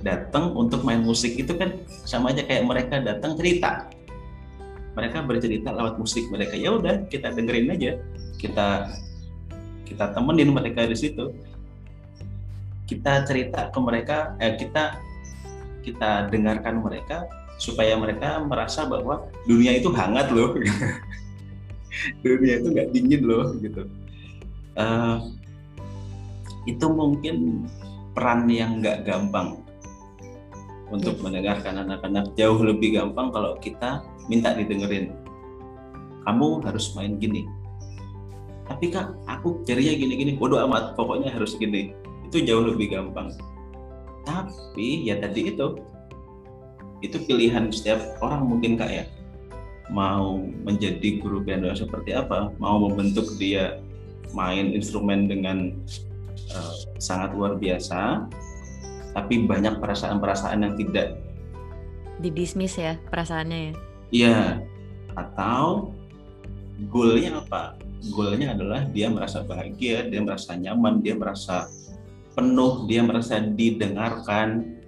datang untuk main musik itu kan sama aja kayak mereka datang cerita mereka bercerita lewat musik mereka ya udah kita dengerin aja kita kita temenin mereka di situ kita cerita ke mereka eh, kita kita dengarkan mereka supaya mereka merasa bahwa dunia itu hangat loh. Dunia itu nggak dingin loh gitu. Uh, itu mungkin peran yang nggak gampang untuk mendengarkan anak-anak. Jauh lebih gampang kalau kita minta didengerin. Kamu harus main gini. Tapi kak aku jarinya gini-gini bodoh amat pokoknya harus gini itu jauh lebih gampang tapi ya tadi itu itu pilihan setiap orang mungkin kak ya mau menjadi guru piano seperti apa, mau membentuk dia main instrumen dengan uh, sangat luar biasa, tapi banyak perasaan-perasaan yang tidak didismiss ya perasaannya ya. Iya. Atau goalnya apa? Goalnya adalah dia merasa bahagia, dia merasa nyaman, dia merasa penuh, dia merasa didengarkan.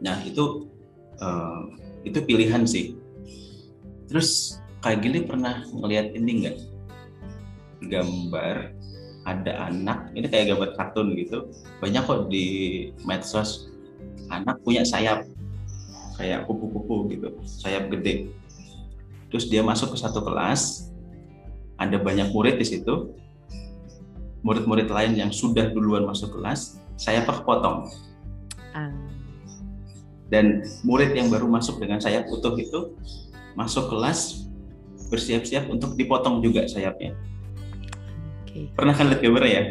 Nah itu uh, itu pilihan sih. Terus kayak gini pernah ngelihat ini enggak? Gambar ada anak, ini kayak gambar kartun gitu. Banyak kok di medsos anak punya sayap kayak kupu-kupu gitu, sayap gede. Terus dia masuk ke satu kelas, ada banyak murid di situ. Murid-murid lain yang sudah duluan masuk kelas, saya kepotong. Ah. Dan murid yang baru masuk dengan sayap utuh itu masuk kelas bersiap-siap untuk dipotong juga sayapnya. Okay. Pernah kan lihat gambarnya ya?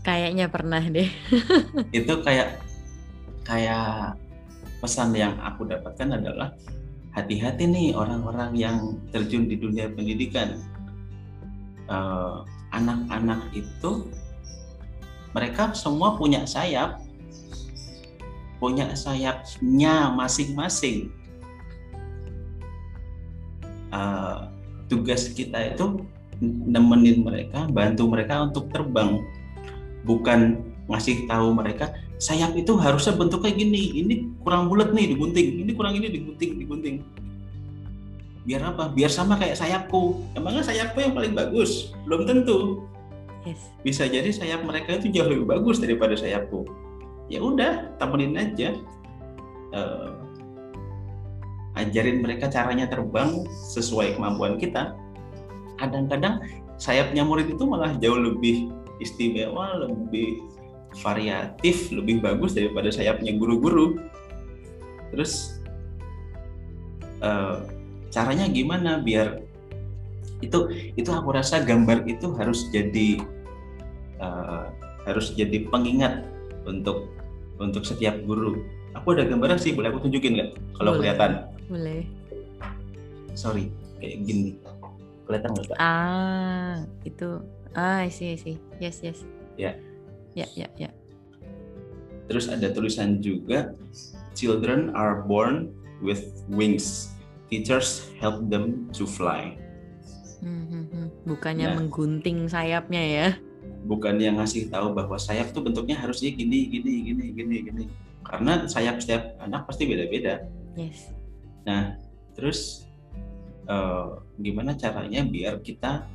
Kayaknya pernah deh. itu kayak kayak pesan yang aku dapatkan adalah hati-hati nih orang-orang yang terjun di dunia pendidikan. eh, anak-anak itu mereka semua punya sayap, punya sayapnya masing-masing. Uh, tugas kita itu nemenin mereka, bantu mereka untuk terbang, bukan ngasih tahu mereka sayap itu harusnya bentuknya gini, ini kurang bulat nih digunting, ini kurang ini digunting, digunting. Biar apa? Biar sama kayak sayapku. Emangnya sayapku yang paling bagus? Belum tentu. Yes. Bisa jadi sayap mereka itu jauh lebih bagus daripada sayapku. Ya udah, temenin aja. Uh, ajarin mereka caranya terbang sesuai kemampuan kita kadang-kadang sayapnya murid itu malah jauh lebih istimewa lebih variatif lebih bagus daripada sayapnya guru-guru terus uh, caranya gimana biar itu itu aku rasa gambar itu harus jadi uh, harus jadi pengingat untuk untuk setiap guru aku ada gambarnya sih boleh aku tunjukin nggak kalau kelihatan boleh. Sorry, kayak gini. Kelihatan nggak? Ah, itu. Ah, sih sih. Yes, yes. Ya. Ya, ya, ya. Terus ada tulisan juga, children are born with wings. Teachers help them to fly. Hmm, hmm, hmm. Bukannya nah, menggunting sayapnya ya? Bukan yang ngasih tahu bahwa sayap tuh bentuknya harusnya gini, gini, gini, gini, gini. Karena sayap setiap anak pasti beda-beda. Yes. Nah, terus uh, gimana caranya biar kita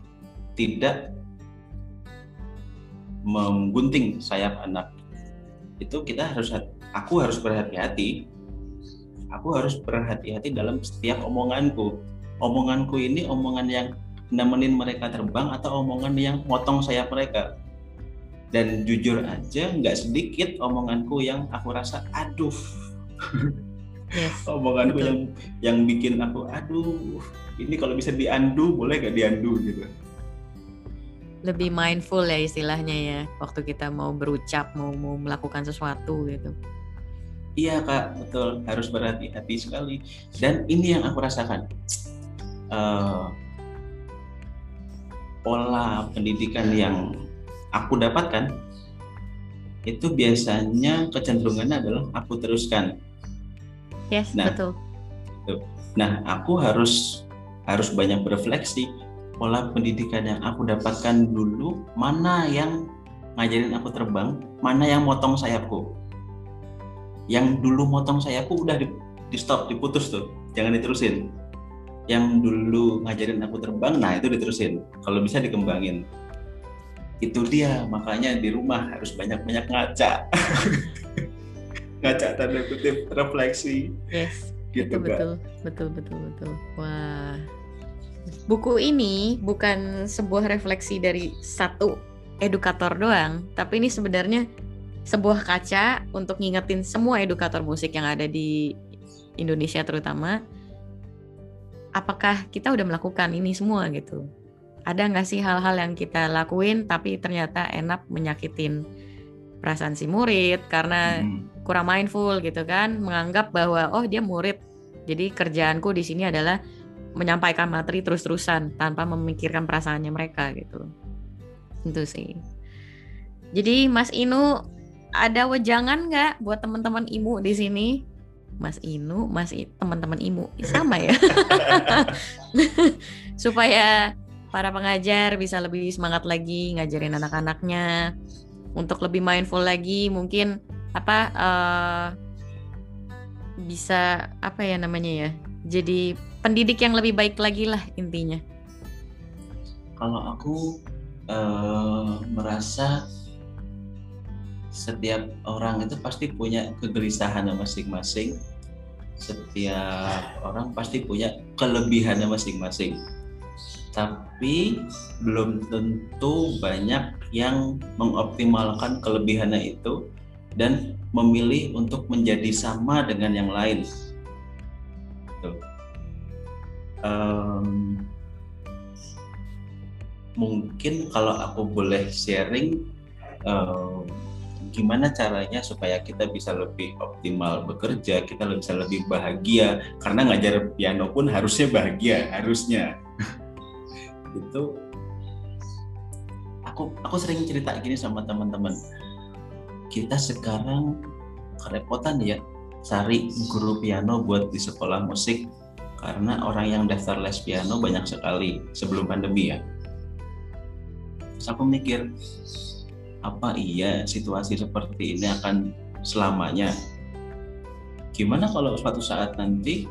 tidak menggunting sayap anak? Itu kita harus aku harus berhati-hati. Aku harus berhati-hati dalam setiap omonganku. Omonganku ini omongan yang nemenin mereka terbang atau omongan yang motong sayap mereka. Dan jujur aja nggak sedikit omonganku yang aku rasa aduh yes, omonganku betul. yang yang bikin aku aduh ini kalau bisa diandu boleh gak diandu gitu lebih mindful ya istilahnya ya waktu kita mau berucap mau mau melakukan sesuatu gitu iya kak betul harus berhati-hati sekali dan ini yang aku rasakan uh, pola pendidikan yang aku dapatkan itu biasanya kecenderungannya adalah aku teruskan Yes, nah, betul. Nah, aku harus harus banyak berefleksi pola pendidikan yang aku dapatkan dulu mana yang ngajarin aku terbang, mana yang motong sayapku. Yang dulu motong sayapku udah di, di stop, diputus tuh, jangan diterusin. Yang dulu ngajarin aku terbang, nah itu diterusin. Kalau bisa dikembangin. Itu dia, makanya di rumah harus banyak-banyak ngaca. ngaca tanda kutip refleksi yes gitu betul, betul betul betul betul wah buku ini bukan sebuah refleksi dari satu edukator doang tapi ini sebenarnya sebuah kaca untuk ngingetin semua edukator musik yang ada di Indonesia terutama apakah kita udah melakukan ini semua gitu ada nggak sih hal-hal yang kita lakuin tapi ternyata enak menyakitin perasaan si murid karena hmm. kurang mindful gitu kan menganggap bahwa oh dia murid jadi kerjaanku di sini adalah menyampaikan materi terus-terusan tanpa memikirkan perasaannya mereka gitu. Itu sih. Jadi Mas Inu ada wejangan nggak buat teman-teman imu di sini? Mas Inu, Mas teman-teman imu sama ya. Supaya para pengajar bisa lebih semangat lagi ngajarin anak-anaknya untuk lebih mindful lagi mungkin apa uh, bisa apa ya namanya ya jadi pendidik yang lebih baik lagi lah intinya kalau aku uh, merasa setiap orang itu pasti punya kegelisahan masing-masing. Setiap orang pasti punya kelebihannya masing-masing. Tapi belum tentu banyak yang mengoptimalkan kelebihannya itu dan memilih untuk menjadi sama dengan yang lain. Um, mungkin kalau aku boleh sharing um, gimana caranya supaya kita bisa lebih optimal bekerja, kita bisa lebih bahagia karena ngajar piano pun harusnya bahagia, harusnya. itu aku aku sering cerita gini sama teman-teman kita sekarang kerepotan ya cari guru piano buat di sekolah musik karena orang yang daftar les piano banyak sekali sebelum pandemi ya. Terus aku mikir apa iya situasi seperti ini akan selamanya? Gimana kalau suatu saat nanti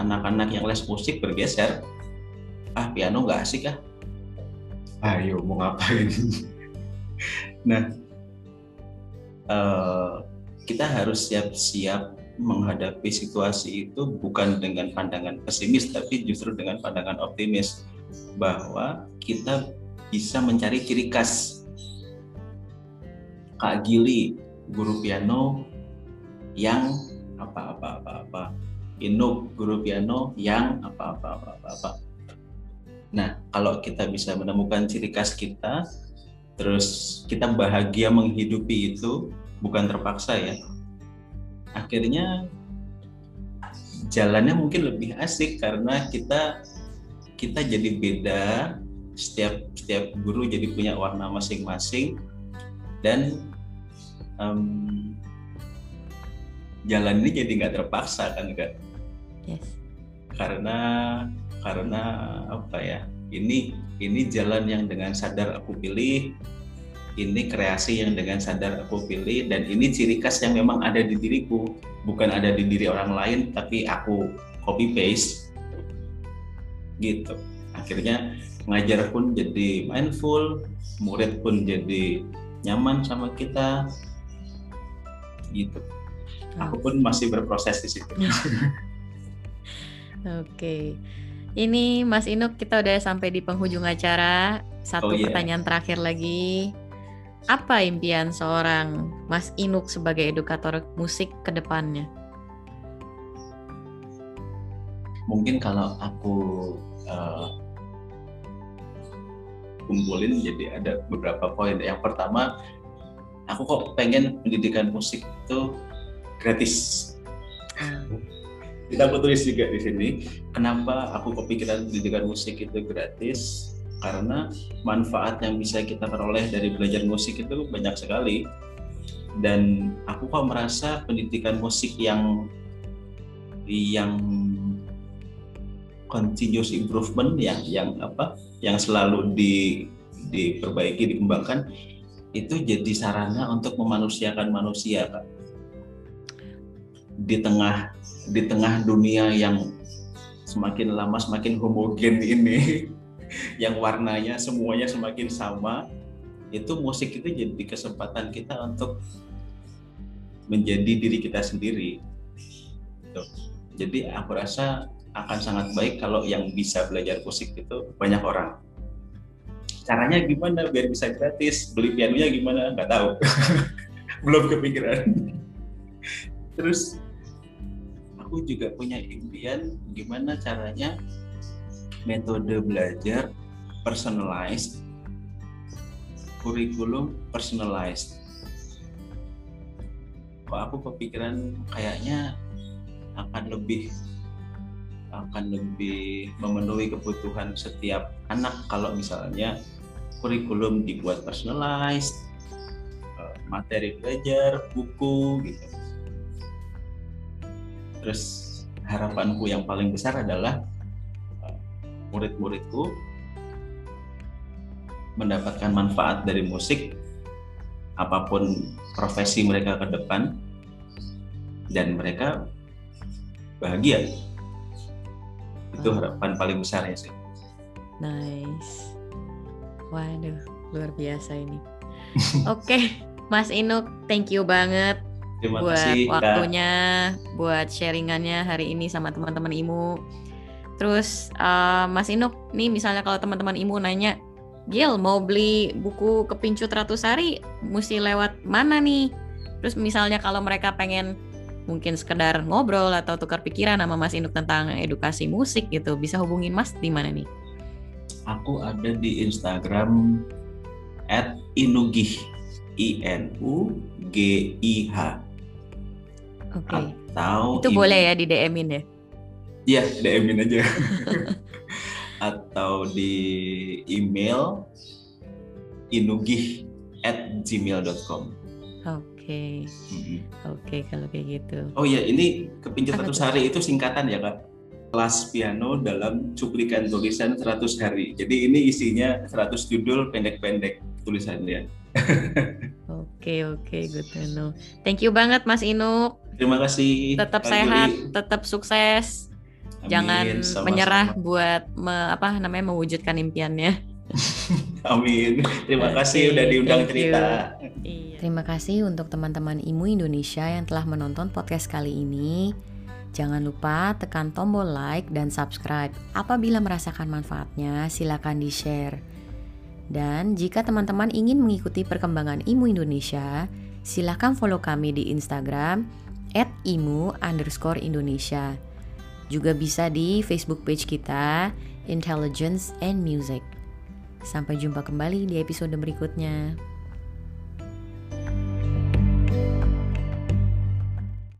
anak-anak yang les musik bergeser? Ah piano nggak asik ah. Ayo mau ngapain? nah uh, kita harus siap-siap menghadapi situasi itu bukan dengan pandangan pesimis tapi justru dengan pandangan optimis bahwa kita bisa mencari ciri khas Kak Gili guru piano yang apa apa apa apa. Inuk guru piano yang apa apa apa apa, apa. Nah, kalau kita bisa menemukan ciri khas kita, terus kita bahagia menghidupi itu bukan terpaksa ya. Akhirnya jalannya mungkin lebih asik karena kita kita jadi beda setiap setiap guru jadi punya warna masing-masing dan um, jalan ini jadi nggak terpaksa kan kak? Yes. karena karena apa ya ini ini jalan yang dengan sadar aku pilih ini kreasi yang dengan sadar aku pilih dan ini ciri khas yang memang ada di diriku. Bukan ada di diri orang lain tapi aku copy paste. Gitu. Akhirnya ngajar pun jadi mindful murid pun jadi nyaman sama kita gitu aku pun masih berproses di situ oke ini Mas Inuk kita udah sampai di penghujung acara. Satu oh, yeah. pertanyaan terakhir lagi. Apa impian seorang Mas Inuk sebagai edukator musik ke depannya? Mungkin kalau aku uh, kumpulin jadi ada beberapa poin. Yang pertama, aku kok pengen pendidikan musik itu gratis. Hmm kita aku tulis juga di sini kenapa aku kepikiran pendidikan musik itu gratis karena manfaat yang bisa kita peroleh dari belajar musik itu banyak sekali dan aku kok merasa pendidikan musik yang yang continuous improvement yang yang apa yang selalu di diperbaiki dikembangkan itu jadi sarana untuk memanusiakan manusia Pak di tengah di tengah dunia yang semakin lama semakin homogen ini yang warnanya semuanya semakin sama itu musik itu jadi kesempatan kita untuk menjadi diri kita sendiri gitu. jadi aku rasa akan sangat baik kalau yang bisa belajar musik itu banyak orang. Caranya gimana biar bisa gratis? Beli pianonya gimana? Nggak tahu. Belum kepikiran. Terus aku juga punya impian gimana caranya metode belajar personalized kurikulum personalized. Kok aku kepikiran kayaknya akan lebih akan lebih memenuhi kebutuhan setiap anak kalau misalnya kurikulum dibuat personalized, eh, materi belajar, buku gitu. Terus harapanku yang paling besar adalah eh, murid-muridku mendapatkan manfaat dari musik apa pun profesi mereka ke depan dan mereka bahagia itu harapan paling besar ya sih nice waduh luar biasa ini oke okay. Mas Inuk thank you banget Terima buat kasih, waktunya Kak. buat sharingannya hari ini sama teman-teman Imu terus uh, Mas Inuk nih misalnya kalau teman-teman Imu nanya Gil mau beli buku kepincut Ratusari mesti lewat mana nih? Terus misalnya kalau mereka pengen mungkin sekedar ngobrol atau tukar pikiran sama Mas Induk tentang edukasi musik gitu, bisa hubungin Mas di mana nih? Aku ada di Instagram at inugih i n u g i h. Oke. Okay. Atau itu boleh ya di DM-in ya? Iya, DM-in aja. atau di email inugih at gmail.com okay. mm-hmm. oke okay, kalau kayak gitu. Oh iya, ini kepincut 100 hari itu singkatan ya kak? Kelas piano dalam cuplikan tulisan 100 hari. Jadi ini isinya 100 judul pendek-pendek tulisannya. Oke oke, okay, good to know. Thank you banget Mas Inuk. Terima kasih. Tetap sehat, tetap sukses. Amin, jangan sama-sama. menyerah buat me, apa namanya mewujudkan impiannya. Amin. Terima kasih udah diundang cerita. Iya. Terima kasih untuk teman-teman Imu Indonesia yang telah menonton podcast kali ini. Jangan lupa tekan tombol like dan subscribe. Apabila merasakan manfaatnya, silakan di-share. Dan jika teman-teman ingin mengikuti perkembangan Imu Indonesia, silakan follow kami di Instagram @imu_indonesia. Juga bisa di Facebook page kita, Intelligence and Music. Sampai jumpa kembali di episode berikutnya.